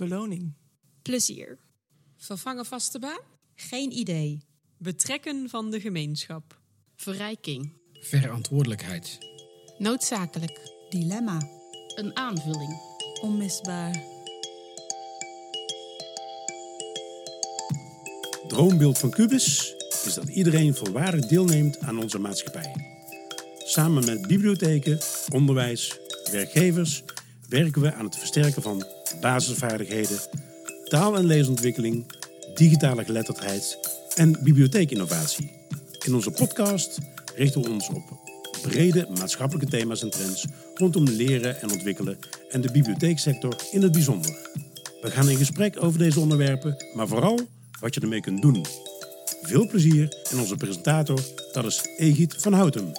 Beloning. Plezier. Vervangen vaste baan? Geen idee. Betrekken van de gemeenschap. Verrijking. Verantwoordelijkheid. Noodzakelijk. Dilemma. Een aanvulling. Onmisbaar. Droombeeld van Cubus is dat iedereen volwaardig deelneemt aan onze maatschappij. Samen met bibliotheken, onderwijs, werkgevers werken we aan het versterken van basisvaardigheden, taal- en leesontwikkeling, digitale geletterdheid en bibliotheekinnovatie. In onze podcast richten we ons op brede maatschappelijke thema's en trends rondom leren en ontwikkelen en de bibliotheeksector in het bijzonder. We gaan in gesprek over deze onderwerpen, maar vooral wat je ermee kunt doen. Veel plezier en onze presentator, dat is Egid van Houten.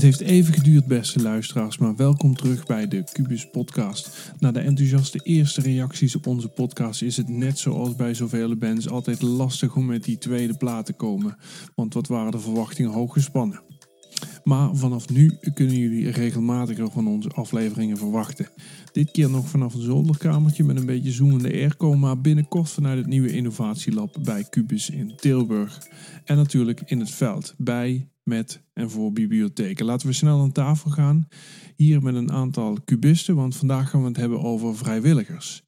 Het heeft even geduurd, beste luisteraars, maar welkom terug bij de Cubus Podcast. Na de enthousiaste eerste reacties op onze podcast is het net zoals bij zoveel bands altijd lastig om met die tweede plaat te komen, want wat waren de verwachtingen hoog gespannen. Maar vanaf nu kunnen jullie regelmatiger van onze afleveringen verwachten. Dit keer nog vanaf een zolderkamertje met een beetje zoemende airco, maar binnenkort vanuit het nieuwe innovatielab bij Cubus in Tilburg. En natuurlijk in het veld, bij, met en voor bibliotheken. Laten we snel aan tafel gaan. Hier met een aantal cubisten, want vandaag gaan we het hebben over vrijwilligers.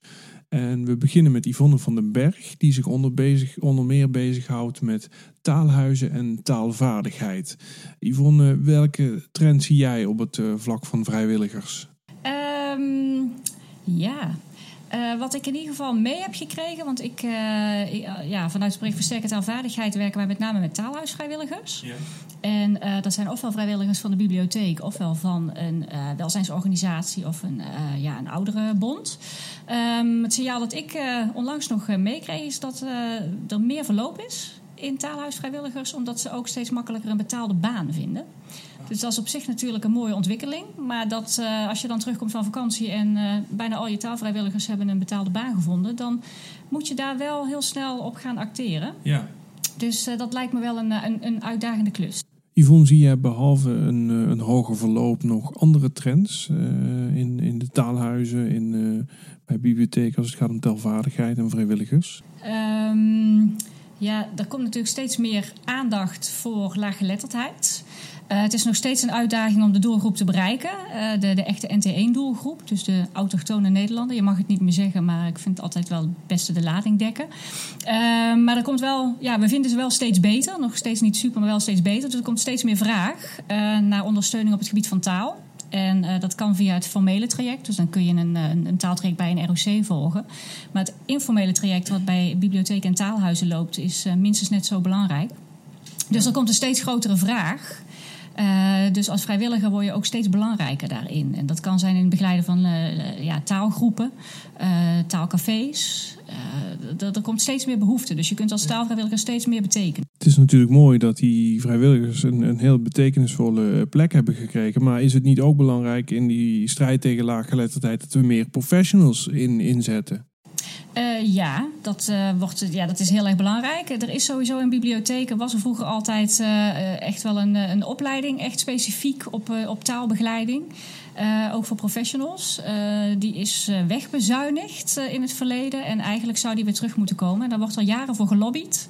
En we beginnen met Yvonne van den Berg, die zich onder, bezig, onder meer bezighoudt met taalhuizen en taalvaardigheid. Yvonne, welke trend zie jij op het uh, vlak van vrijwilligers? Um, ja, uh, wat ik in ieder geval mee heb gekregen, want ik, uh, ja, vanuit het project Versterken Taalvaardigheid werken wij met name met taalhuisvrijwilligers. Ja. En uh, dat zijn ofwel vrijwilligers van de bibliotheek, ofwel van een welzijnsorganisatie of een, ja, een ouderenbond. Um, het signaal dat ik onlangs nog meekreeg is dat er meer verloop is in taalhuisvrijwilligers, omdat ze ook steeds makkelijker een betaalde baan vinden. Dus dat is op zich natuurlijk een mooie ontwikkeling. Maar dat, uh, als je dan terugkomt van vakantie en uh, bijna al je taalvrijwilligers hebben een betaalde baan gevonden, dan moet je daar wel heel snel op gaan acteren. Ja. Dus uh, dat lijkt me wel een, een, een uitdagende klus. Yvonne, zie jij behalve een, een hoger verloop nog andere trends in, in de taalhuizen, in, bij bibliotheken als het gaat om taalvaardigheid en vrijwilligers? Um, ja, er komt natuurlijk steeds meer aandacht voor laaggeletterdheid. Uh, het is nog steeds een uitdaging om de doelgroep te bereiken. Uh, de, de echte NT1-doelgroep, dus de autochtone Nederlander. Je mag het niet meer zeggen, maar ik vind het altijd wel het beste de lading dekken. Uh, maar er komt wel, ja, we vinden ze wel steeds beter. Nog steeds niet super, maar wel steeds beter. Dus er komt steeds meer vraag naar ondersteuning op het gebied van taal. En uh, dat kan via het formele traject. Dus dan kun je een, een, een, taaltraject bij een ROC volgen. Maar het informele traject wat bij bibliotheken en taalhuizen loopt, is uh, minstens net zo belangrijk. Dus er komt een steeds grotere vraag. Uh, dus als vrijwilliger word je ook steeds belangrijker daarin. En dat kan zijn in het begeleiden van ja, taalgroepen, taalcafés. er komt steeds meer behoefte. Dus je kunt als taalvrijwilliger steeds meer betekenen. Het is natuurlijk mooi dat die vrijwilligers een, een heel betekenisvolle plek hebben gekregen. Maar is het niet ook belangrijk in die strijd tegen laaggeletterdheid dat we meer professionals in, inzetten? Uh, ja, dat, uh, wordt, ja, dat is heel erg belangrijk. Er is sowieso in bibliotheken, was er vroeger altijd echt wel een, een opleiding, echt specifiek op, op taalbegeleiding. ook voor professionals. die is wegbezuinigd in het verleden en eigenlijk zou die weer terug moeten komen. En daar wordt al jaren voor gelobbyd.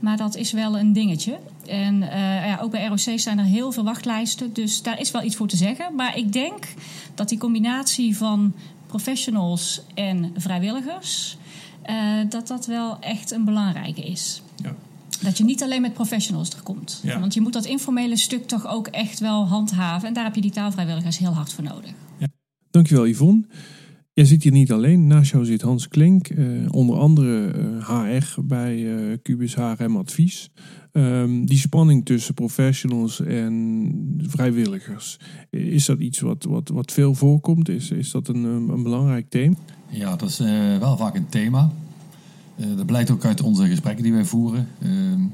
Maar dat is wel een dingetje. En ja, ook bij ROC zijn er heel veel wachtlijsten. Dus daar is wel iets voor te zeggen. Maar ik denk dat die combinatie van professionals en vrijwilligers... Uh, dat dat wel echt een belangrijke is. Ja. Dat je niet alleen met professionals er komt. Ja. Want je moet dat informele stuk toch ook echt wel handhaven. En daar heb je die taalvrijwilligers heel hard voor nodig. Ja. Dankjewel Yvonne. Jij zit hier niet alleen. Naast jou zit Hans Klink, uh, onder andere uh, HR bij uh, Cubus HRM Advies. Um, die spanning tussen professionals en vrijwilligers, is dat iets wat, wat, wat veel voorkomt? Is, is dat een, een belangrijk thema? Ja, dat is wel vaak een thema. dat blijkt ook uit onze gesprekken die wij voeren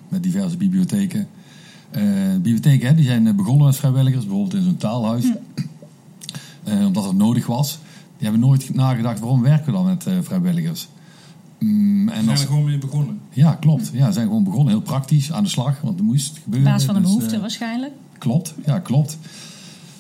met diverse bibliotheken. bibliotheken hè, die zijn begonnen als vrijwilligers, bijvoorbeeld in zo'n taalhuis, hm. omdat het nodig was. Die hebben nooit nagedacht waarom werken we dan met uh, vrijwilligers. Mm, en zijn als... er gewoon mee begonnen? Ja, klopt. Ja, zijn gewoon begonnen. Heel praktisch aan de slag, want er moest gebeuren. Op basis van een dus, behoefte uh, waarschijnlijk. Klopt, ja, klopt.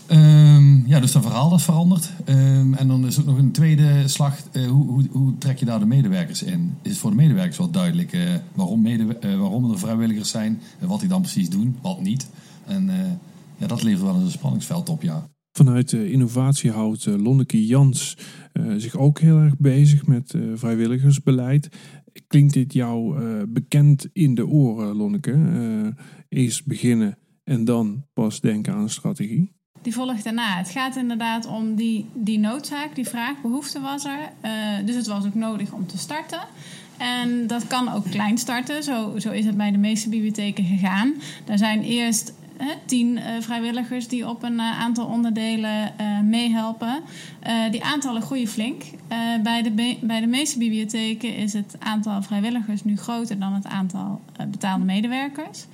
Ehm, ja, dus dat verhaal is veranderd. Ehm, en dan is ook nog een tweede slag. eh, hoe, hoe, hoe trek je daar de medewerkers in? Is het voor de medewerkers wel duidelijk eh, waarom, mede, eh, waarom er vrijwilligers zijn en wat die dan precies doen, wat niet? En eh, ja, dat levert wel eens een spanningsveld op, ja. Vanuit de innovatie houdt eh, Lonneke Jans eh, zich ook heel erg bezig met eh, vrijwilligersbeleid. Klinkt dit jou eh, bekend in de oren, Lonneke? Eh, eerst beginnen en dan pas denken aan strategie? Die volgt daarna. Het gaat inderdaad om die, die noodzaak, die vraag, behoefte was er. Eh, dus het was ook nodig om te starten. En dat kan ook klein starten. Zo, zo is het bij de meeste bibliotheken gegaan. Daar zijn eerst tien eh, vrijwilligers die op een eh, aantal onderdelen eh, meehelpen. Eh, die aantallen groeien flink. Bij, de bij de meeste bibliotheken is het aantal vrijwilligers nu groter dan het aantal betaalde medewerkers.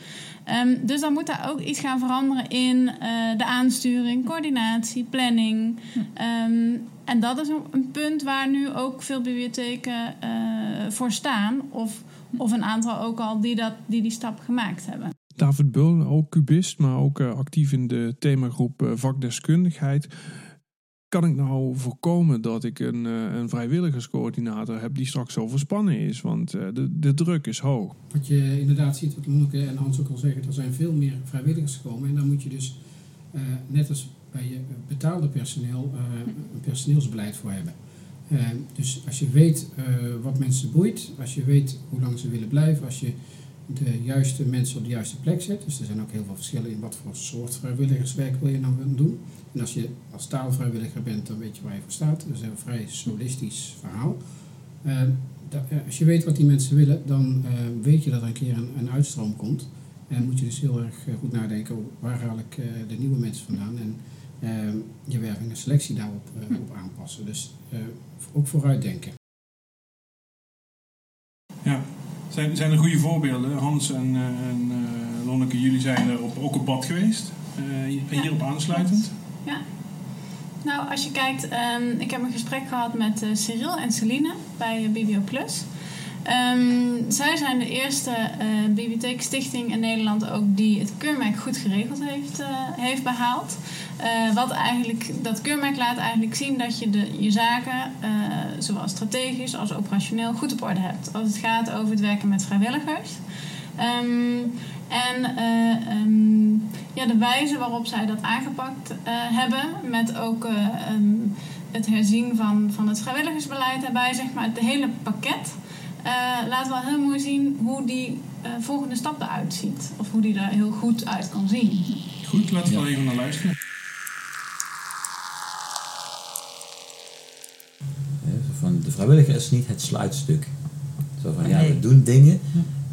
Ehm, dus dan moet daar ook iets gaan veranderen in de aansturing, coördinatie, planning. Ehm, en dat is een, punt waar nu ook veel bibliotheken eh, voor staan. Of, of een aantal ook al die, dat, die die stap gemaakt hebben. David Bul, ook cubist, maar ook eh, actief in de themagroep eh, vakdeskundigheid. Kan ik nou voorkomen dat ik een, eh, een vrijwilligerscoördinator heb die straks overspannen is? Want de, de druk is hoog. Wat je inderdaad ziet, wat Lonneke en Hans ook al zeggen, er zijn veel meer vrijwilligers gekomen. En dan moet je dus, net als bij je betaalde personeel, een personeelsbeleid voor hebben. Dus als je weet wat mensen boeit, als je weet hoe lang ze willen blijven, als je de juiste mensen op de juiste plek zet. Dus er zijn ook heel veel verschillen in wat voor soort vrijwilligerswerk wil je nou doen. En als je als taalvrijwilliger bent, dan weet je waar je voor staat. Dat is een vrij solistisch verhaal. Eh, da- eh, als je weet wat die mensen willen, dan eh, weet je dat er een keer een, een uitstroom komt. En moet je dus heel erg eh, goed nadenken, waar haal ik eh, de nieuwe mensen vandaan? En eh, je werving en selectie daarop eh, op aanpassen. Dus ook vooruitdenken. Ja, zijn, zijn er goede voorbeelden? Hans en, eh, en eh, Lonneke, jullie zijn er op, ook op pad geweest. Eh, hierop aansluitend. Ja. Nou, als je kijkt, ehm, ik heb een gesprek gehad met Cyril en Celine bij Biblio Plus. Ehm, zij zijn de eerste bibliotheekstichting in Nederland ook die het keurmerk goed geregeld heeft, heeft behaald. Eh, wat eigenlijk, dat keurmerk laat eigenlijk zien dat je de, je zaken, eh, zowel strategisch als operationeel, goed op orde hebt. Als het gaat over het werken met vrijwilligers. Ehm, en eh, ehm, ja, de wijze waarop zij dat aangepakt eh, hebben, met ook eh, ehm, het herzien van, van het vrijwilligersbeleid daarbij, zeg maar, het hele pakket, eh, laat wel heel mooi zien hoe die eh, volgende stap eruit ziet. Of hoe die er heel goed uit kan zien. Goed, laten we even naar luisteren. Vrijwilliger is niet het sluitstuk. Zo van, ja, Nee. we doen dingen.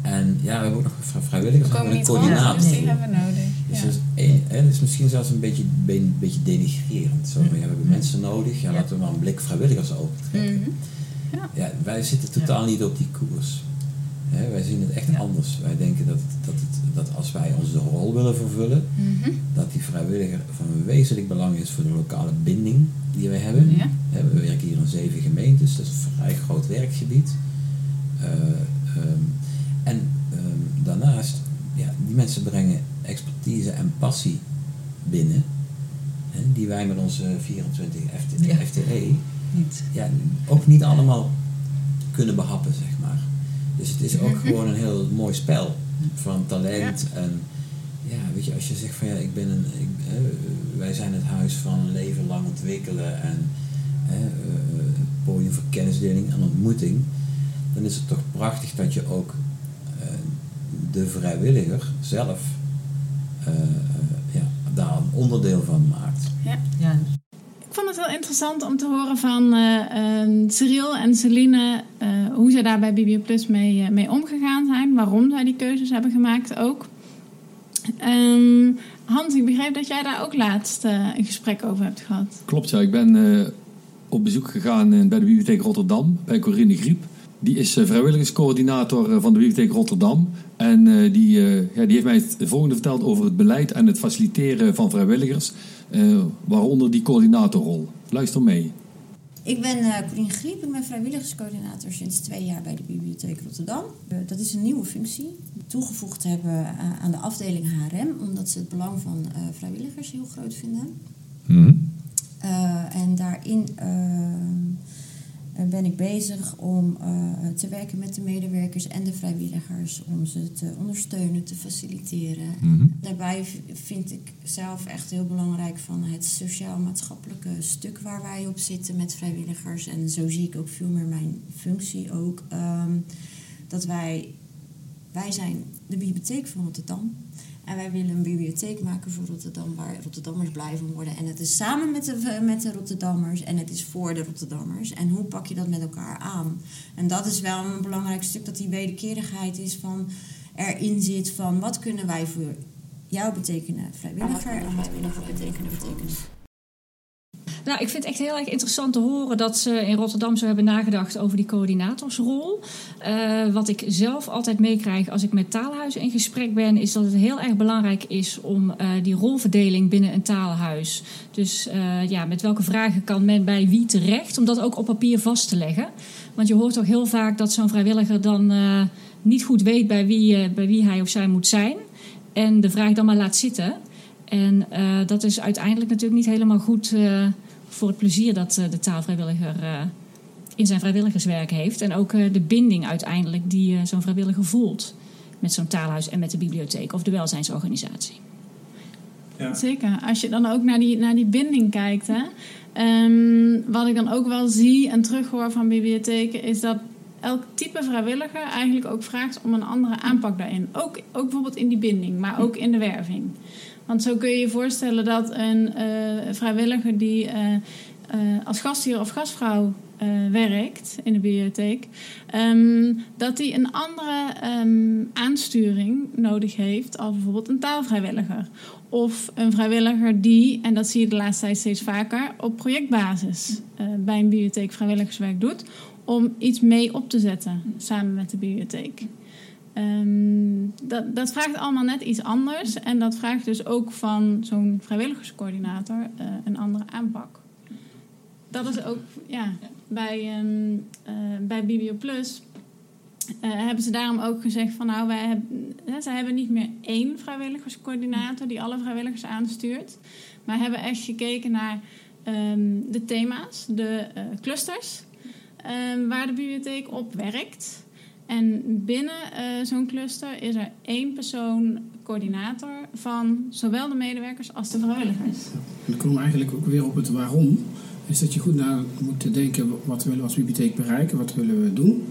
En ja, we hebben ook nog vrij- vrijwilligers We en een coördinator. dus die hebben we nodig. Dus Ja. dat, is misschien zelfs een beetje, een beetje denigrerend. Zo van, ja, we hebben mensen nodig, ja, laten we maar een blik vrijwilligers opentrekken. Mhm. Ja, wij zitten totaal niet op die koers. Hè, wij zien het echt anders. Wij denken dat, dat, het, dat als wij onze rol willen vervullen, Mhm. dat die vrijwilliger van wezenlijk belang is voor de lokale binding die wij hebben. Ja. Hè, We werken hier in zeven gemeentes, dat is een vrij groot werkgebied. Eh, ehm, en ehm, daarnaast, ja, die mensen brengen expertise en passie binnen, hè, die wij met onze 24 FT, Ja. FTE Niet. ja, ook niet allemaal kunnen behappen, zeg maar. Dus het is ook Mhm. gewoon een heel mooi spel van talent. En ja, weet je, als je zegt van ja, ik ben een, ik, eh, wij zijn het huis van een leven lang ontwikkelen en eh, eh, podium voor kennisdeling en ontmoeting, dan is het toch prachtig dat je ook eh, de vrijwilliger zelf ja, daar een onderdeel van maakt. Ja. Ja. Ik vond het heel interessant om te horen van eh, eh, Cyril en Celine eh, hoe zij daar bij BBO Plus mee, mee omgegaan zijn, waarom zij die keuzes hebben gemaakt ook. Ehm, Hans, ik begreep dat jij daar ook laatst eh, een gesprek over hebt gehad. Klopt, ja. Ik ben eh, op bezoek gegaan bij de Bibliotheek Rotterdam, bij Corine Griep. Die is eh, vrijwilligerscoördinator van de Bibliotheek Rotterdam. En die, ja, die heeft mij het volgende verteld over het beleid en het faciliteren van vrijwilligers. waaronder die coördinatorrol. Luister mee. Ik ben uh, Corine Griep, ik ben vrijwilligerscoördinator sinds twee jaar bij de Bibliotheek Rotterdam. Uh, dat is een nieuwe functie, toegevoegd hebben uh, aan de afdeling HRM, omdat ze het belang van vrijwilligers heel groot vinden. Mhm. Eh, en daarin eh, ben ik bezig om eh, te werken met de medewerkers en de vrijwilligers. Om ze te ondersteunen, te faciliteren. Mhm. Daarbij vind ik zelf echt heel belangrijk van het sociaal-maatschappelijke stuk waar wij op zitten met vrijwilligers. En zo zie ik ook veel meer mijn functie ook. ehm, dat wij, wij zijn de bibliotheek van Rotterdam. En wij willen een bibliotheek maken voor Rotterdam waar Rotterdammers blij van worden. En het is samen met de, met de Rotterdammers en het is voor de Rotterdammers. En hoe pak je dat met elkaar aan? En dat is wel een belangrijk stuk dat die wederkerigheid is van erin zit van wat kunnen wij voor jou betekenen vrijwilliger en wat kunnen we voor betekenen betekenen. Nou, ik vind het echt heel erg interessant te horen dat ze in Rotterdam zo hebben nagedacht over die coördinatorsrol. Eh, wat ik zelf altijd meekrijg als ik met taalhuizen in gesprek ben, is dat het heel erg belangrijk is om eh, die rolverdeling binnen een taalhuis. Dus eh, ja, met welke vragen kan men bij wie terecht, om dat ook op papier vast te leggen. Want je hoort toch heel vaak dat zo'n vrijwilliger dan niet goed weet bij wie, bij wie hij of zij moet zijn. En de vraag dan maar laat zitten. En dat is uiteindelijk natuurlijk niet helemaal goed voor het plezier dat eh, de taalvrijwilliger eh, in zijn vrijwilligerswerk heeft. En ook eh, de binding uiteindelijk die zo'n vrijwilliger voelt met zo'n taalhuis en met de bibliotheek of de welzijnsorganisatie. Zeker. Als je dan ook naar die, naar die binding kijkt. Hè, Ehm, wat ik dan ook wel zie en terughoor van bibliotheken, is dat elk type vrijwilliger eigenlijk ook vraagt om een andere aanpak daarin. Ook, ook bijvoorbeeld in die binding, maar ook in de werving. Want zo kun je je voorstellen dat een eh, vrijwilliger die eh, eh, als gastheer of gastvrouw werkt in de bibliotheek, ehm, dat die een andere ehm, aansturing nodig heeft als bijvoorbeeld een taalvrijwilliger. Of een vrijwilliger die, en dat zie je de laatste tijd steeds vaker, op projectbasis bij een bibliotheek vrijwilligerswerk doet. Om iets mee op te zetten samen met de bibliotheek. Ehm, dat, dat vraagt allemaal net iets anders. En dat vraagt dus ook van zo'n vrijwilligerscoördinator eh, een andere aanpak. Dat is ook, ja, bij, ehm eh, bij eh, hebben ze daarom ook gezegd van nou, wij hebben, zij hebben niet meer één vrijwilligerscoördinator die alle vrijwilligers aanstuurt. Maar hebben echt gekeken naar ehm, de thema's, de clusters, waar de bibliotheek op werkt. En binnen eh, zo'n cluster is er één persoon coördinator van zowel de medewerkers als de vrijwilligers. En dan komen we eigenlijk ook weer op het waarom. Is dat je goed na moet denken, wat willen we als bibliotheek bereiken, wat willen we doen.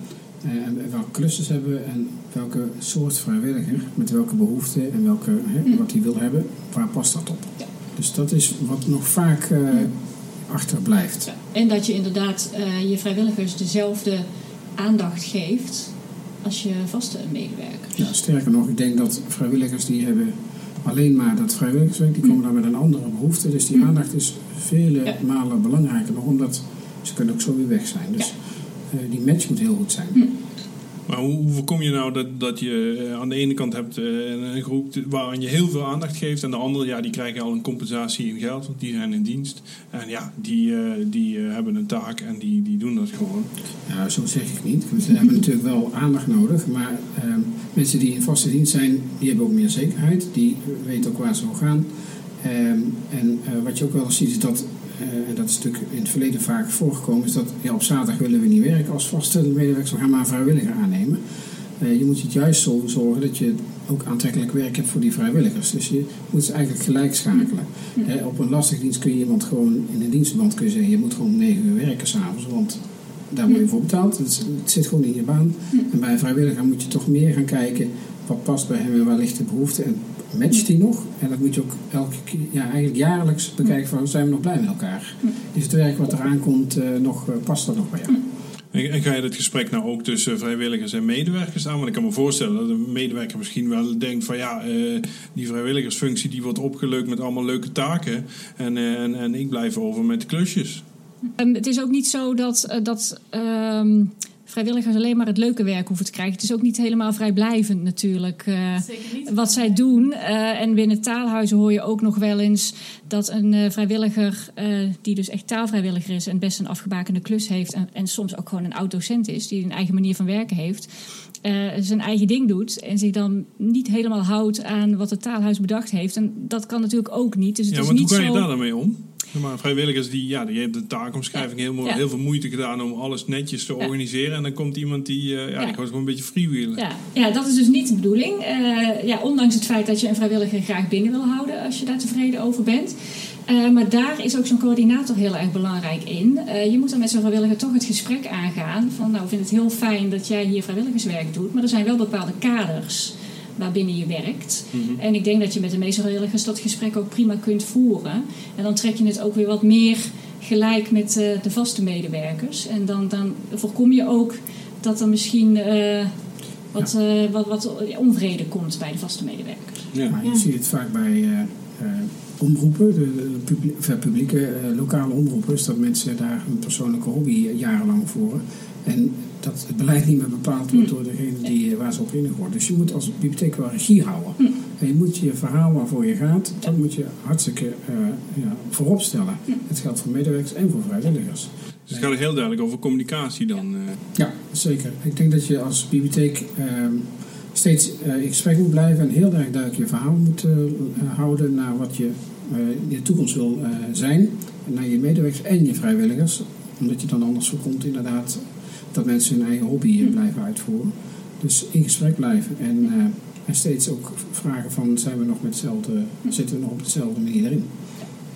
eh, En welke clusters hebben we en welke soort vrijwilliger, met welke behoeften en welke, hè, wat hij wil hebben, waar past dat op. Dus dat is wat nog vaak eh, achterblijft. En dat je inderdaad eh, je vrijwilligers dezelfde aandacht geeft als je vaste medewerkers. Ja, sterker nog, ik denk dat vrijwilligers die hebben alleen maar dat vrijwilligerswerk, die komen daar met een andere behoefte. Dus die aandacht is vele malen belangrijker nog, omdat ze kunnen ook zo weer weg zijn. Dus eh, die match moet heel goed zijn. Maar hoe, voorkom je nou dat, dat je eh, aan de ene kant hebt eh, een groep waaraan je heel veel aandacht geeft. En de andere, ja, die krijgen al een compensatie in geld, want die zijn in dienst. En ja, die, eh, die hebben een taak en die, die doen dat gewoon. Ja, zo zeg ik niet. Ze hebben natuurlijk wel aandacht nodig, maar ehm, mensen die in vaste dienst zijn, die hebben ook meer zekerheid. Die weten ook waar ze gaan. Ehm, en wat je ook wel ziet is dat, en dat is natuurlijk in het verleden vaak voorgekomen, is dat ja, op zaterdag willen we niet werken als vaste medewerkers, we gaan maar een vrijwilliger aannemen. Eh, je moet het juist zo zorgen dat je ook aantrekkelijk werk hebt voor die vrijwilligers. Dus je moet ze eigenlijk gelijk schakelen. Eh, op een lastig dienst kun je iemand gewoon in een dienstverband kun je zeggen, je moet gewoon negen uur werken s'avonds, want daar word je voor betaald. Het, het zit gewoon in je baan. En bij een vrijwilliger moet je toch meer gaan kijken wat past bij hem en waar ligt de behoefte. En matcht die nog? En dat moet je ook elke keer, ja, eigenlijk jaarlijks bekijken van zijn we nog blij met elkaar? Is het werk wat eraan komt eh, nog, eh, past dat nog bij jou? En, ga je dat gesprek nou ook tussen vrijwilligers en medewerkers aan? Want ik kan me voorstellen dat een medewerker misschien wel denkt van ja, eh, die vrijwilligersfunctie die wordt opgeleukt met allemaal leuke taken. En, en, en ik blijf over met klusjes. Ehm, het is ook niet zo dat, dat ehm, vrijwilligers alleen maar het leuke werk hoeven te krijgen. Het is ook niet helemaal vrijblijvend natuurlijk eh, wat zij doen. Eh, en binnen taalhuizen hoor je ook nog wel eens dat een eh, vrijwilliger, eh, die dus echt taalvrijwilliger is en best een afgebakende klus heeft en, en soms ook gewoon een oud-docent is, die een eigen manier van werken heeft, eh, zijn eigen ding doet en zich dan niet helemaal houdt aan wat het taalhuis bedacht heeft. En dat kan natuurlijk ook niet. Dus het Ja, is want hoe niet ga je zo... daar dan mee om? Maar vrijwilligers die, ja, die hebben de taakomschrijving heel, mo- Ja. heel veel moeite gedaan om alles netjes te organiseren. En dan komt iemand die, eh, ja, die gewoon een beetje freewheelen. Ja, ja, dat is dus niet de bedoeling. Eh, ja, ondanks het feit dat je een vrijwilliger graag binnen wil houden als je daar tevreden over bent. Eh, maar daar is ook zo'n coördinator heel erg belangrijk in. Je moet dan met zo'n vrijwilliger toch het gesprek aangaan. Van nou, ik vind het heel fijn dat jij hier vrijwilligerswerk doet. Maar er zijn wel bepaalde kaders waarbinnen je werkt. Mhm. En ik denk dat je met de meeste vrijwilligers dat gesprek ook prima kunt voeren. En dan trek je het ook weer wat meer gelijk met eh, de vaste medewerkers. En dan, dan voorkom je ook dat er misschien eh, wat, eh, wat, wat onvrede komt bij de vaste medewerkers. Maar je ziet het vaak bij eh, eh, omroepen, de, de publie- of, publieke lokale omroepen, is dat mensen daar hun persoonlijke hobby jarenlang voeren. En dat het beleid niet meer bepaald wordt door degene die, eh, waar ze op worden. Dus je moet als bibliotheek wel regie houden. En je moet je verhaal waarvoor je gaat, dat moet je hartstikke eh, ja, voorop stellen. Het geldt voor medewerkers en voor vrijwilligers. Dus het gaat heel duidelijk over communicatie dan. eh. Ja, zeker. Ik denk dat je als bibliotheek ehm, steeds eh, in gesprek moet blijven en heel erg duidelijk je verhaal moet eh, houden naar wat je eh, in de toekomst wil eh, zijn. Naar je medewerkers en je vrijwilligers. Omdat je dan anders voorkomt inderdaad dat mensen hun eigen hobby eh, blijven uitvoeren. Dus in gesprek blijven en, eh, en steeds ook vragen van zijn we nog met hetzelfde, zitten we nog op dezelfde manier erin.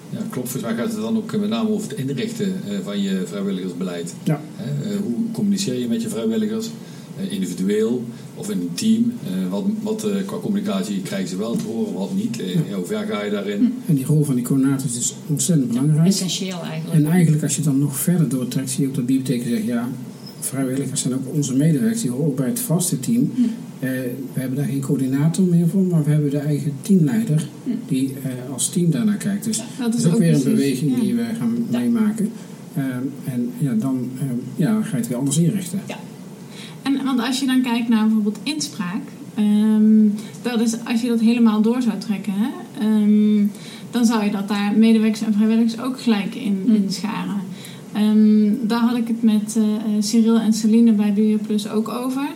Ja, klopt. Volgens mij gaat het dan ook met name over het inrichten eh, van je vrijwilligersbeleid. Ja. Hè, eh, hoe communiceer je met je vrijwilligers? Eh, individueel of in een team? Eh, wat wat eh, qua communicatie krijgen ze wel te horen, wat niet? Eh, ja, hoe ver ga je daarin? En die rol van die coördinator is dus ontzettend belangrijk. Essentieel eigenlijk. En eigenlijk als je dan nog verder doortrekt, zie je ook dat bibliotheken zeggen, ja, vrijwilligers zijn ook onze medewerkers, die horen ook bij het vaste team. Eh, we hebben daar geen coördinator meer voor, maar we hebben de eigen teamleider die eh, als team daarnaar kijkt. Dus dat dat is is ook, weer een beweging ja. die we gaan meemaken. Eh, en ja, dan ja, ga je het weer anders inrichten. En want als je dan kijkt naar bijvoorbeeld inspraak, ehm, dat is als je dat helemaal door zou trekken, hè, ehm, dan zou je dat daar medewerkers en vrijwilligers ook gelijk in, in scharen. Ehm, daar had ik het met eh, eh, Cyril en Celine bij BioPlus ook over.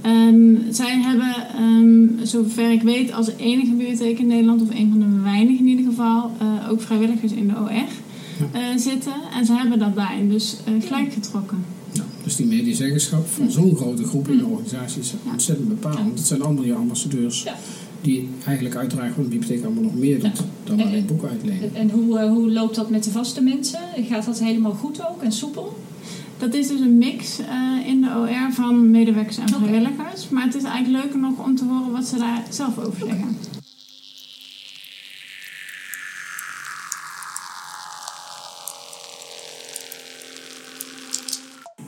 Ehm, zij hebben, ehm, zover ik weet, als enige bibliotheek in Nederland, of een van de weinigen in ieder geval, eh, ook vrijwilligers in de OR eh, zitten. En ze hebben dat daarin dus gelijk getrokken. Dus die medezeggenschap van zo'n grote groep in de organisatie is ontzettend bepalend. Het zijn allemaal je ambassadeurs die eigenlijk uitdragen wat de bibliotheek allemaal nog meer doet dan alleen boeken uitlenen. En hoe, eh, hoe loopt dat met de vaste mensen? Gaat dat helemaal goed ook en soepel? Dat is dus een mix eh, in de OR van medewerkers en vrijwilligers. Maar het is eigenlijk leuker nog om te horen wat ze daar zelf over zeggen.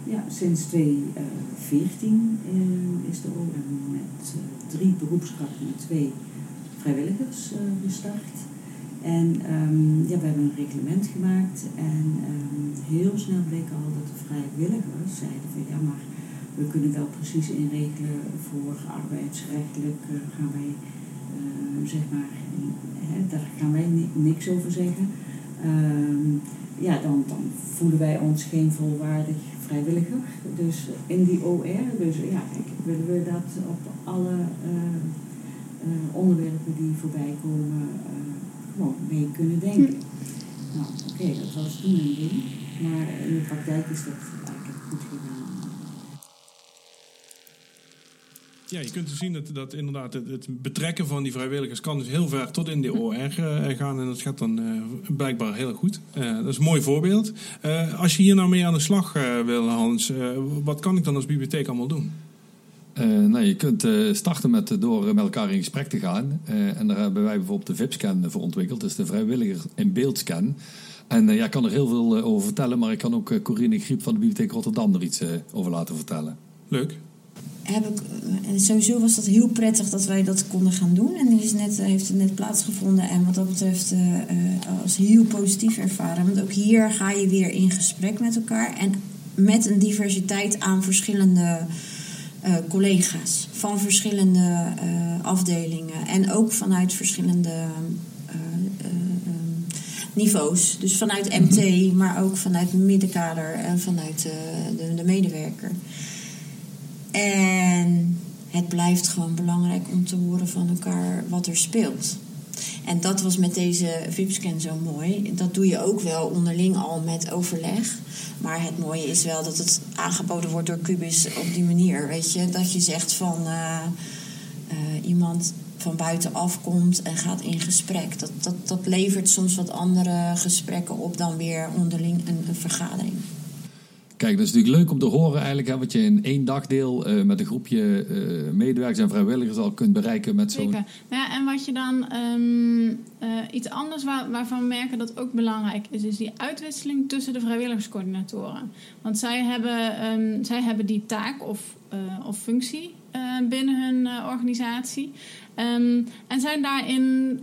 Ja, sinds 2014 eh, is de OM met drie beroepskrachten en twee vrijwilligers eh, gestart. En ehm, ja, we hebben een reglement gemaakt en ehm, heel snel bleek al dat de vrijwilligers zeiden van ja, maar we kunnen wel precies inregelen voor arbeidsrechtelijk eh, gaan wij eh, zeg maar, hè, daar gaan wij ni- niks over zeggen. Ehm, ja, dan, dan voelen wij ons geen volwaardig vrijwilliger. Dus in die OR, dus ja, kijk, willen we dat op alle eh, eh, onderwerpen die voorbij komen eh, gewoon mee kunnen denken. Nou, oké, dat was toen een ding, maar in de praktijk is dat eigenlijk goed gegaan. Ja, je kunt dus zien dat, dat inderdaad het, het betrekken van die vrijwilligers kan dus heel ver tot in de OR eh, gaan. En dat gaat dan eh, blijkbaar heel goed. Eh, dat is een mooi voorbeeld. Als je hier nou mee aan de slag wil, Hans, wat kan ik dan als bibliotheek allemaal doen? Nou, je kunt starten met door met elkaar in gesprek te gaan. En daar hebben wij bijvoorbeeld de VIP-scan voor ontwikkeld. Is de vrijwilliger in beeldscan. En eh, ja, ik kan er heel veel over vertellen, maar ik kan ook Corine Griep van de Bibliotheek Rotterdam er iets over laten vertellen. Leuk. Heb ik, eh, en sowieso was dat heel prettig dat wij dat konden gaan doen. En die is net, heeft het net plaatsgevonden. En wat dat betreft eh, eh, als heel positief ervaren. Want ook hier ga je weer in gesprek met elkaar. En met een diversiteit aan verschillende eh, collega's. Van verschillende eh, afdelingen. En ook vanuit verschillende eh, eh, eh, niveaus. Dus vanuit MT, maar ook vanuit middenkader en vanuit eh, de, de medewerker. En het blijft gewoon belangrijk om te horen van elkaar wat er speelt. En dat was met deze VIP-scan zo mooi. Dat doe je ook wel onderling al met overleg. Maar het mooie is wel dat het aangeboden wordt door Cubis op die manier. Weet je, dat je zegt van eh, eh, iemand van buitenaf komt en gaat in gesprek. Dat, dat, dat levert soms wat andere gesprekken op dan weer onderling een, een vergadering. Kijk, dat is natuurlijk leuk om te horen eigenlijk, hè, wat je in één dagdeel eh, met een groepje eh, medewerkers en vrijwilligers al kunt bereiken met zo'n... Zeker. Ja, en wat je dan ehm, eh, iets anders waar, waarvan we merken dat ook belangrijk is, is die uitwisseling tussen de vrijwilligerscoördinatoren. Want zij hebben, ehm, zij hebben die taak of, of functie binnen hun organisatie. Ehm, en zijn daarin,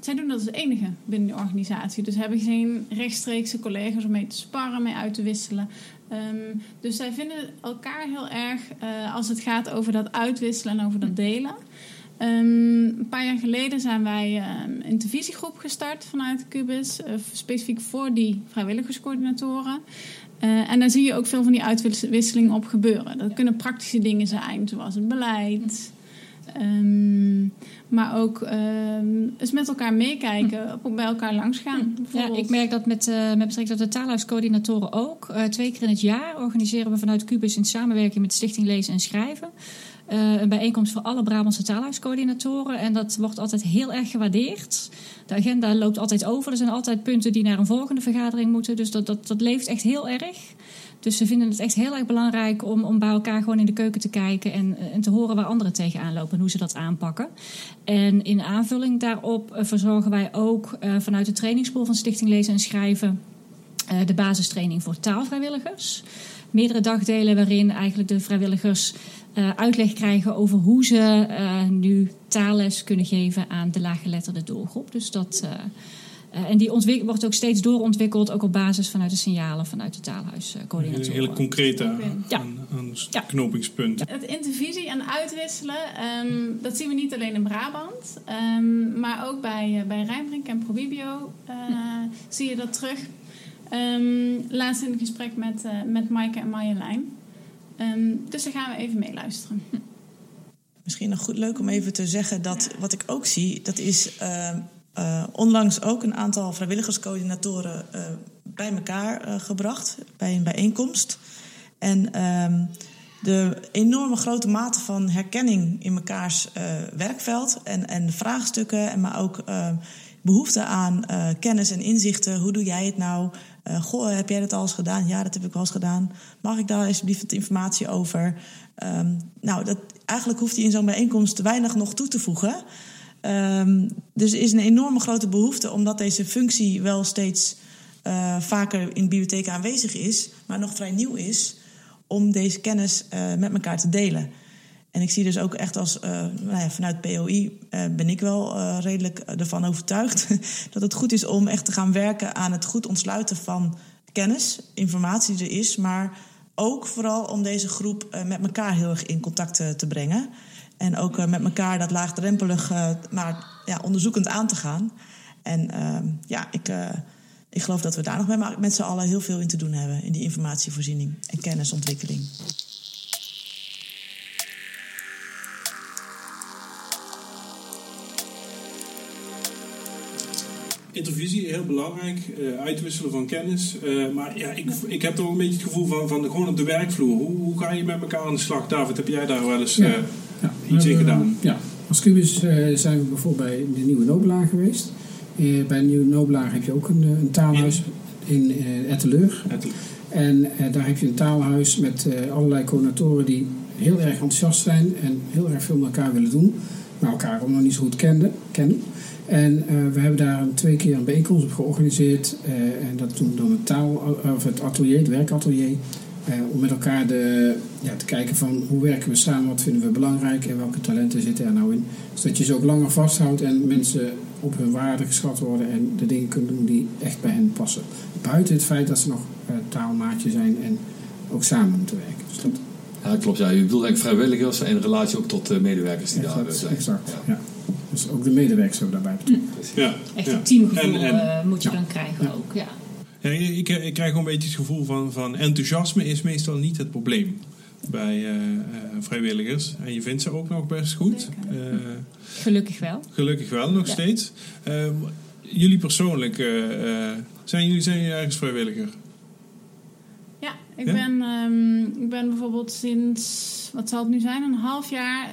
zij doen dat als enige binnen de organisatie. Dus hebben geen rechtstreekse collega's om mee te sparren, mee uit te wisselen. Ehm, dus zij vinden elkaar heel erg eh, als het gaat over dat uitwisselen en over dat delen. Ehm, een paar jaar geleden zijn wij ehm, een televisiegroep gestart vanuit Cubis, eh, specifiek voor die vrijwilligerscoördinatoren. Eh, en daar zie je ook veel van die uitwisseling op gebeuren. Dat kunnen praktische dingen zijn, zoals het beleid. Ehm, maar ook ehm, eens met elkaar meekijken, ook bij elkaar langs gaan. Ja, ik merk dat met, eh, met betrekking tot de taalhuiscoördinatoren ook. Eh, twee keer in het jaar organiseren we vanuit Cubus in samenwerking met Stichting Lezen en Schrijven. eh, een bijeenkomst voor alle Brabantse taalhuiscoördinatoren. En dat wordt altijd heel erg gewaardeerd. De agenda loopt altijd over. Er zijn altijd punten die naar een volgende vergadering moeten. Dus dat, dat, dat leeft echt heel erg. Dus ze vinden het echt heel erg belangrijk om, om bij elkaar gewoon in de keuken te kijken en, en te horen waar anderen tegenaan lopen en hoe ze dat aanpakken. En in aanvulling daarop eh, verzorgen wij ook eh, vanuit de trainingspool van Stichting Lezen en Schrijven eh, de basistraining voor taalvrijwilligers. Meerdere dagdelen waarin eigenlijk de vrijwilligers eh, uitleg krijgen over hoe ze eh, nu taalles kunnen geven aan de laaggeletterde doelgroep. Dus dat, eh, eh, en die wordt ook steeds doorontwikkeld, ook op basis vanuit de signalen vanuit de Een eh, taalhuiscoördinatoren. hele concrete Ja. aan. Het intervisie en uitwisselen, ehm, dat zien we niet alleen in Brabant, ehm, maar ook bij, uh, bij Rijnbrink en Probibio eh, zie je dat terug. Ehm, laatst in een gesprek met, eh met Maaike en Marjolein. Ehm, dus daar gaan we even meeluisteren. Misschien nog goed leuk om even te zeggen dat wat ik ook zie, dat is eh, onlangs ook een aantal vrijwilligerscoördinatoren eh, bij elkaar eh, gebracht bij een bijeenkomst. En ehm, de enorme grote mate van herkenning in mekaars werkveld en, en vraagstukken, en maar ook eh, behoefte aan kennis en inzichten. Hoe doe jij het nou? Goh, heb jij dat al eens gedaan? Ja, dat heb ik wel eens gedaan. Mag ik daar alsjeblieft wat informatie over? Ehm, nou, dat, eigenlijk hoeft hij in zo'n bijeenkomst weinig nog toe te voegen. Ehm, dus er is een enorme grote behoefte, omdat deze functie wel steeds eh, vaker in de bibliotheek aanwezig is, maar nog vrij nieuw is, om deze kennis eh, met elkaar te delen. En ik zie dus ook echt als, eh, nou ja, vanuit POI ben ik wel redelijk ervan overtuigd dat het goed is om echt te gaan werken aan het goed ontsluiten van kennis, informatie die er is, maar ook vooral om deze groep met elkaar heel erg in contact te brengen. En ook eh, met elkaar dat laagdrempelig, eh, maar ja, onderzoekend aan te gaan. En ehm, ja, ik, eh, ik geloof dat we daar nog met, met z'n allen heel veel in te doen hebben. In die informatievoorziening en kennisontwikkeling. Intervisie, heel belangrijk. eh, uitwisselen van kennis. Eh, maar ja, ik, ik heb toch een beetje het gevoel van, van gewoon op de werkvloer. Hoe, hoe ga je met elkaar aan de slag? David, heb jij daar wel eens eh, Ja, in hebben- gedaan? Ja, als Cubus eh, zijn we bijvoorbeeld bij de Nieuwe Nobelaar geweest. Eh, bij de Nieuwe Nobelaar heb je ook een, eh, een taalhuis in eh Etteleur. En eh, daar heb je een taalhuis met eh, allerlei coördinatoren die heel erg enthousiast zijn en heel erg veel met elkaar willen doen, maar elkaar ook nog niet zo goed kenden, kennen. En eh, we hebben daar twee keer een bijeenkomst op georganiseerd. eh, en dat doen we dan het, taal, of het atelier, het werkatelier. eh, om met elkaar de, ja, te kijken van hoe werken we samen, wat vinden we belangrijk en welke talenten zitten er nou in. Zodat je ze ook langer vasthoudt en mensen op hun waarde geschat worden en de dingen kunnen doen die echt bij hen passen. Buiten het feit dat ze nog eh, taalmaatje zijn en ook samen moeten werken. Dus dat, Ja, klopt. Ja. Je bedoelt eigenlijk vrijwilligers en in relatie ook tot de medewerkers die daar eh, exact, zijn. exact, ja. Dus ook de medewerkers hebben daarbij betrokken. Ja. Echt ja. een teamgevoel En- en- eh, moet je dan krijgen ook. Ja. Ja, ik, ik krijg gewoon een beetje het gevoel van, van enthousiasme is meestal niet het probleem. Bij eh, eh, vrijwilligers. En je vindt ze ook nog best goed. Eh, Gelukkig wel. gelukkig wel nog Ja. steeds. Eh, jullie persoonlijk, zijn, jullie, zijn jullie ergens vrijwilliger? Ja, ik, Ja? Ben, ehm, ik ben bijvoorbeeld sinds, wat zal het nu zijn, een half jaar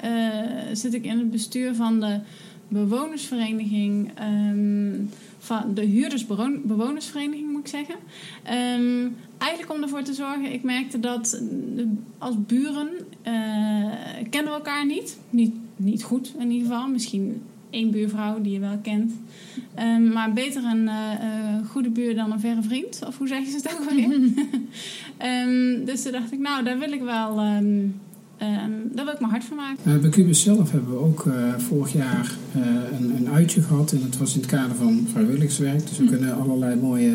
zit ik in het bestuur van de bewonersvereniging, ehm, van de huurdersbewonersvereniging moet ik zeggen. Ehm, eigenlijk om ervoor te zorgen, ik merkte dat eh, als buren eh, kennen we elkaar niet. niet. Niet goed in ieder geval, misschien één buurvrouw die je wel kent. Ehm, maar beter een eh, goede buur dan een verre vriend. Of hoe zeggen ze het ook alweer? Ehm, dus toen dacht ik, nou, daar wil ik wel... ehm, daar wil ik mijn hart van maken. Eh, bij Cubus zelf hebben we ook eh, vorig jaar eh, een, een uitje gehad. En dat was in het kader van vrijwilligerswerk. Dus we kunnen allerlei mooie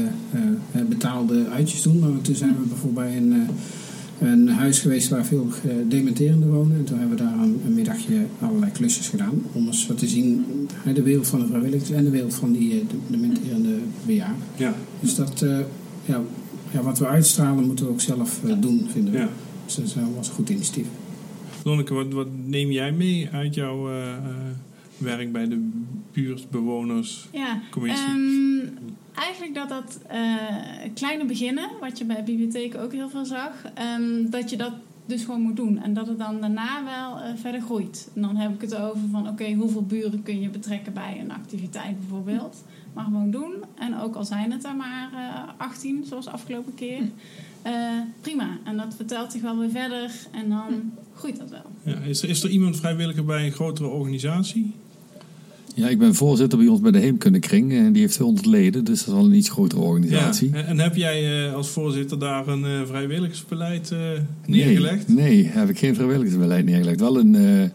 betaalde uitjes doen. Maar toen zijn we bijvoorbeeld bij een, eh, een huis geweest waar veel eh, dementerenden wonen. En toen hebben we daar een, een middagje allerlei klusjes gedaan. Om eens wat te zien, de wereld van de vrijwilligers en de wereld van die eh, de- dementerende bejaarden. Ja. Dus dat, eh, ja, ja, wat we uitstralen moeten we ook zelf eh, doen, vinden we. Ja. Dus dat was een goed initiatief. Lonneke, wat, wat neem jij mee uit jouw eh, eh, werk bij de buurtbewonerscommissie? Ja, ehm, eigenlijk dat dat eh, kleine beginnen, wat je bij bibliotheken ook heel veel zag, ehm, dat je dat dus gewoon moet doen. En dat het dan daarna wel verder groeit. En dan heb ik het over van, oké, hoeveel buren kun je betrekken bij een activiteit bijvoorbeeld. Maar gewoon doen. En ook al zijn het er maar eh 18, zoals de afgelopen keer. Eh, prima. En dat vertelt zich wel weer verder. En dan groeit dat wel. Ja, is, er, is er iemand vrijwilliger bij een grotere organisatie? Ja, ik ben voorzitter bij ons bij de Heemkundekring en die heeft 100 leden, dus dat is wel een iets grotere organisatie. Ja. En, heb jij eh, als voorzitter daar een eh, vrijwilligersbeleid eh, neergelegd? Nee, nee, heb ik geen vrijwilligersbeleid neergelegd. Wel een eh,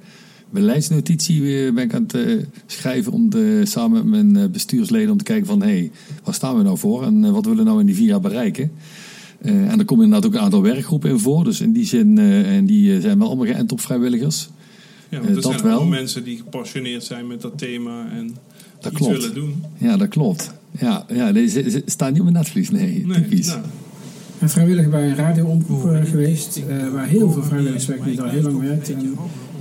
beleidsnotitie ben ik aan het eh, schrijven om de, samen met mijn eh, bestuursleden om te kijken van hé, hey, waar staan we nou voor en wat willen we nou in die vier jaar bereiken? Eh, en er komen inderdaad ook een aantal werkgroepen in voor, dus in die zin, eh, en die eh, zijn wel allemaal geënt op vrijwilligers. Ja, want er dat zijn wel. mensen die gepassioneerd zijn met dat thema en Dat iets klopt. willen doen. Ja, dat klopt. Ja, ja nee, ze, staan niet op mijn netvlies, nee, Nee, typisch. nou. Ik ben vrijwilliger bij een radioomroep geweest, eh, waar heel veel vrijwilligerswerk niet al heel lang werkt. En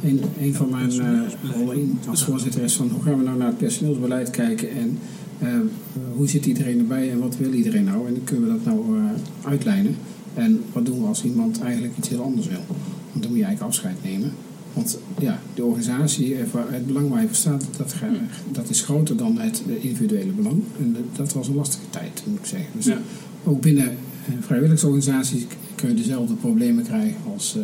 een, een van mijn eh, rollen als voorzitter is van hoe gaan we nou naar het personeelsbeleid kijken en hoe zit iedereen erbij en wat wil iedereen nou en kunnen we dat nou eh, uitlijnen. En wat doen we als iemand eigenlijk iets heel anders wil? Want dan moet je eigenlijk afscheid nemen. Want ja, de organisatie, eh, waar- het belang waar je voor staat, dat, ga- dat is groter dan het eh, individuele belang. En dat- was een lastige tijd, moet ik zeggen. Dus Ja. ook binnen vrijwilligersorganisaties kun je dezelfde problemen krijgen als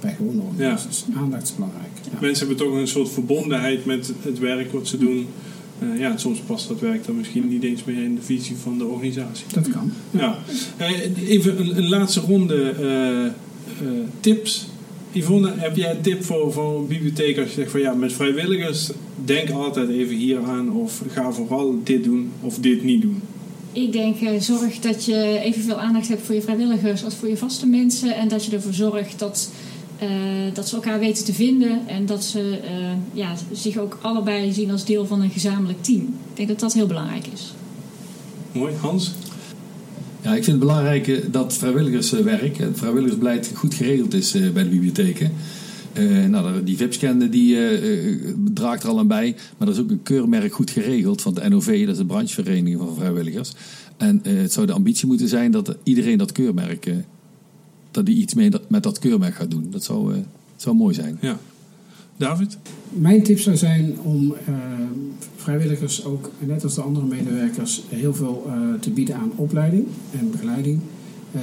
bij gewone organisaties. Aandacht is belangrijk. Ja. Mensen hebben toch een soort verbondenheid met het werk wat ze doen. Eh, ja, soms past dat werk dan misschien niet eens meer in de visie van de organisatie. Dat kan. Ja. Eh, even een, een laatste ronde eh, eh, tips. Yvonne, heb jij een tip voor, voor een bibliotheek als je zegt van ja, met vrijwilligers, denk altijd even hier aan of ga vooral dit doen of dit niet doen. Ik denk, eh, zorg dat je evenveel aandacht hebt voor je vrijwilligers als voor je vaste mensen. En dat je ervoor zorgt dat, eh, dat ze elkaar weten te vinden. En dat ze eh, ja, zich ook allebei zien als deel van een gezamenlijk team. Ik denk dat dat heel belangrijk is. Mooi, Hans? Ja, ik vind het belangrijk eh, dat vrijwilligerswerk, het vrijwilligersbeleid goed geregeld is eh, bij de bibliotheken. Eh, nou, die VIP-scan die draagt er al aan bij. Maar er is ook een keurmerk goed geregeld van de NOV, dat is de branchevereniging van vrijwilligers. En eh, het zou de ambitie moeten zijn dat iedereen dat keurmerk, eh, dat die iets mee dat- met dat keurmerk gaat doen. Dat zou, eh, zou mooi zijn. Ja. David? Mijn tip zou zijn om eh, vrijwilligers ook, net als de andere medewerkers, heel veel eh, te bieden aan opleiding en begeleiding eh,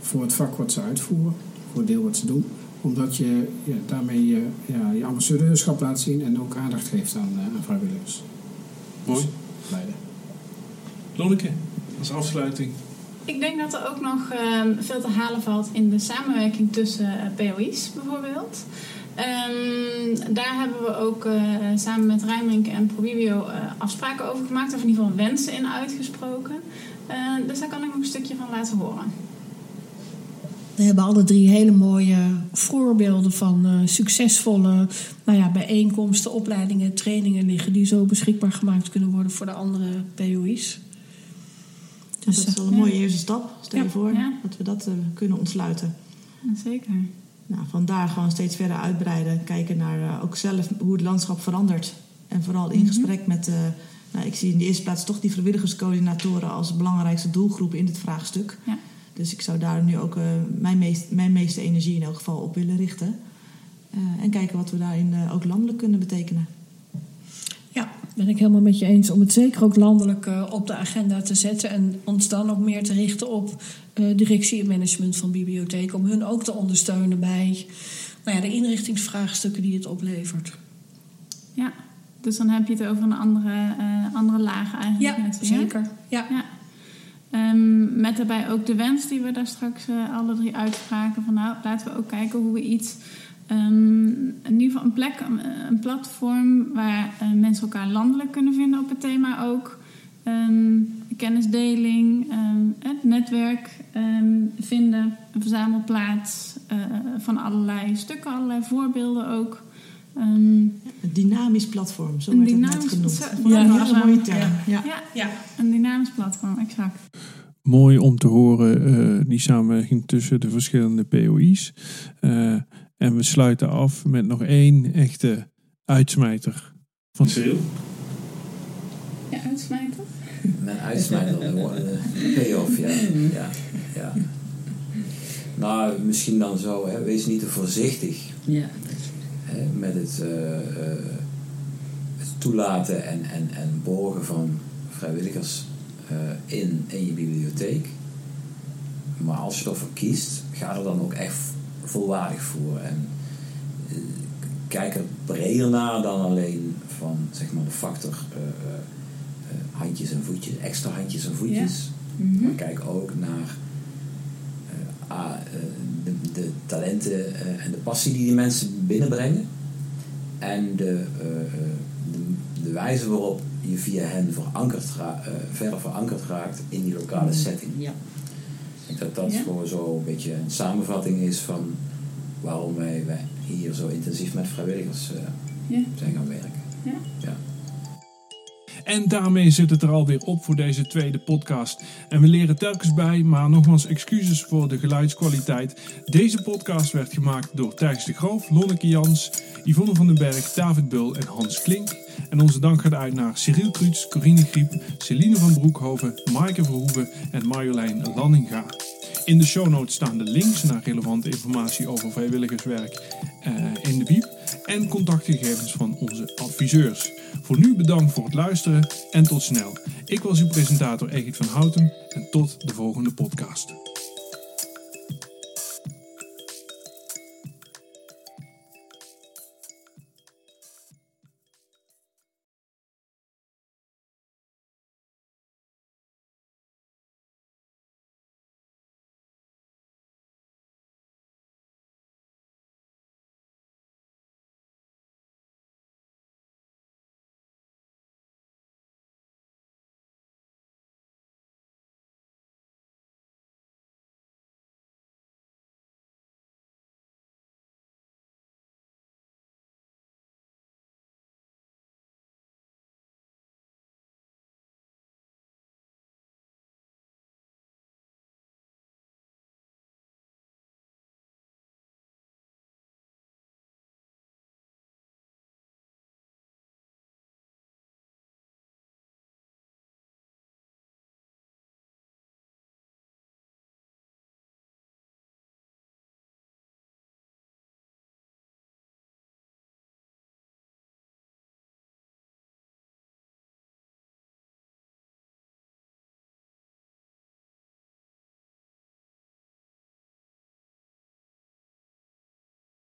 voor het vak wat ze uitvoeren, voor het deel wat ze doen. Omdat je ja, daarmee je, ja, je ambassadeurschap laat zien en ook aandacht geeft aan, eh, aan vrijwilligers. Mooi. Leiden. Lonneke, als afsluiting. Ik denk dat er ook nog ehm, veel te halen valt in de samenwerking tussen eh, POI's bijvoorbeeld. Ehm, daar hebben we ook eh, samen met Rijmrink en Probibio eh, afspraken over gemaakt, of in ieder geval wensen in uitgesproken. Dus daar kan ik nog een stukje van laten horen. We hebben alle drie hele mooie voorbeelden van succesvolle nou ja, bijeenkomsten, opleidingen, trainingen liggen die zo beschikbaar gemaakt kunnen worden voor de andere POI's. Dus dat is wel een ja. mooie eerste stap. Stel je voor dat we dat eh, kunnen ontsluiten. Zeker. nou, vandaar gewoon steeds verder uitbreiden. Kijken naar eh, ook zelf hoe het landschap verandert. En vooral in Mhm. gesprek met, eh, nou, ik zie in de eerste plaats toch die vrijwilligerscoördinatoren als belangrijkste doelgroep in dit vraagstuk. Ja. Dus ik zou daar nu ook eh, mijn, meest, mijn meeste energie in elk geval op willen richten. Eh, en kijken wat we daarin eh, ook landelijk kunnen betekenen. Ben ik helemaal met je eens om het zeker ook landelijk eh, op de agenda te zetten. En ons dan ook meer te richten op eh, directie en management van bibliotheken. Om hun ook te ondersteunen bij nou ja, de inrichtingsvraagstukken die het oplevert. Ja, dus dan heb je het over een andere, eh, andere laag eigenlijk. Ja, zeker. Ja. Ehm, met daarbij ook de wens die we daar straks alle drie uitspraken. Van nou, laten we ook kijken hoe we iets... ehm, in ieder geval een plek, een, platform... waar eh, mensen elkaar landelijk kunnen vinden op het thema ook. Ehm, kennisdeling, ehm, het netwerk ehm, vinden. Een verzamelplaats eh, van allerlei stukken, allerlei voorbeelden ook. Een dynamisch platform, zo Een werd het net genoemd. ik ja, een ja, hele mooie ja. term. Ja. Ja, ja, een dynamisch platform, exact. Mooi om te horen, eh, die samenwerking tussen de verschillende POI's. Eh, en we sluiten af met nog één echte uitsmijter van Cyril. Ja, uitsmijter. Mijn uitsmijter, de de payoff, ja. ja. ja. Nou, misschien dan zo, hè. wees niet te voorzichtig Ja. hè, met het, eh, eh, het toelaten en, en, en borgen van vrijwilligers eh, in, in je bibliotheek. Maar als je ervoor kiest, ga er dan ook echt volwaardig voor. En eh, kijk er breder naar dan alleen van zeg maar, de factor eh, eh, handjes en voetjes, extra handjes en voetjes. Mhm. Maar kijk ook naar de, de talenten en de passie die die mensen binnenbrengen. En de, de, de wijze waarop je via hen verankerd ra- verder verankerd raakt in die lokale setting. Ja. Ik denk dat dat Ja. gewoon zo een beetje een samenvatting is van waarom wij, wij hier zo intensief met vrijwilligers eh, Ja. zijn gaan werken. Ja. En daarmee zit het er alweer op voor deze tweede podcast. En we leren telkens bij, maar nogmaals excuses voor de geluidskwaliteit. Deze podcast werd gemaakt door Thijs de Groof, Lonneke Jans, Yvonne van den Berg, David Bul en Hans Klink. En onze dank gaat uit naar Cyril Kruits, Corine Griep, Celine van Broekhoven, Maaike Verhoeven en Marjolein Lanninga. In de show notes staan de links naar relevante informatie over vrijwilligerswerk eh, in de Biep en contactgegevens van onze adviseurs. Voor nu bedankt voor het luisteren en tot snel. Ik was uw presentator Egit van Houten en tot de volgende podcast.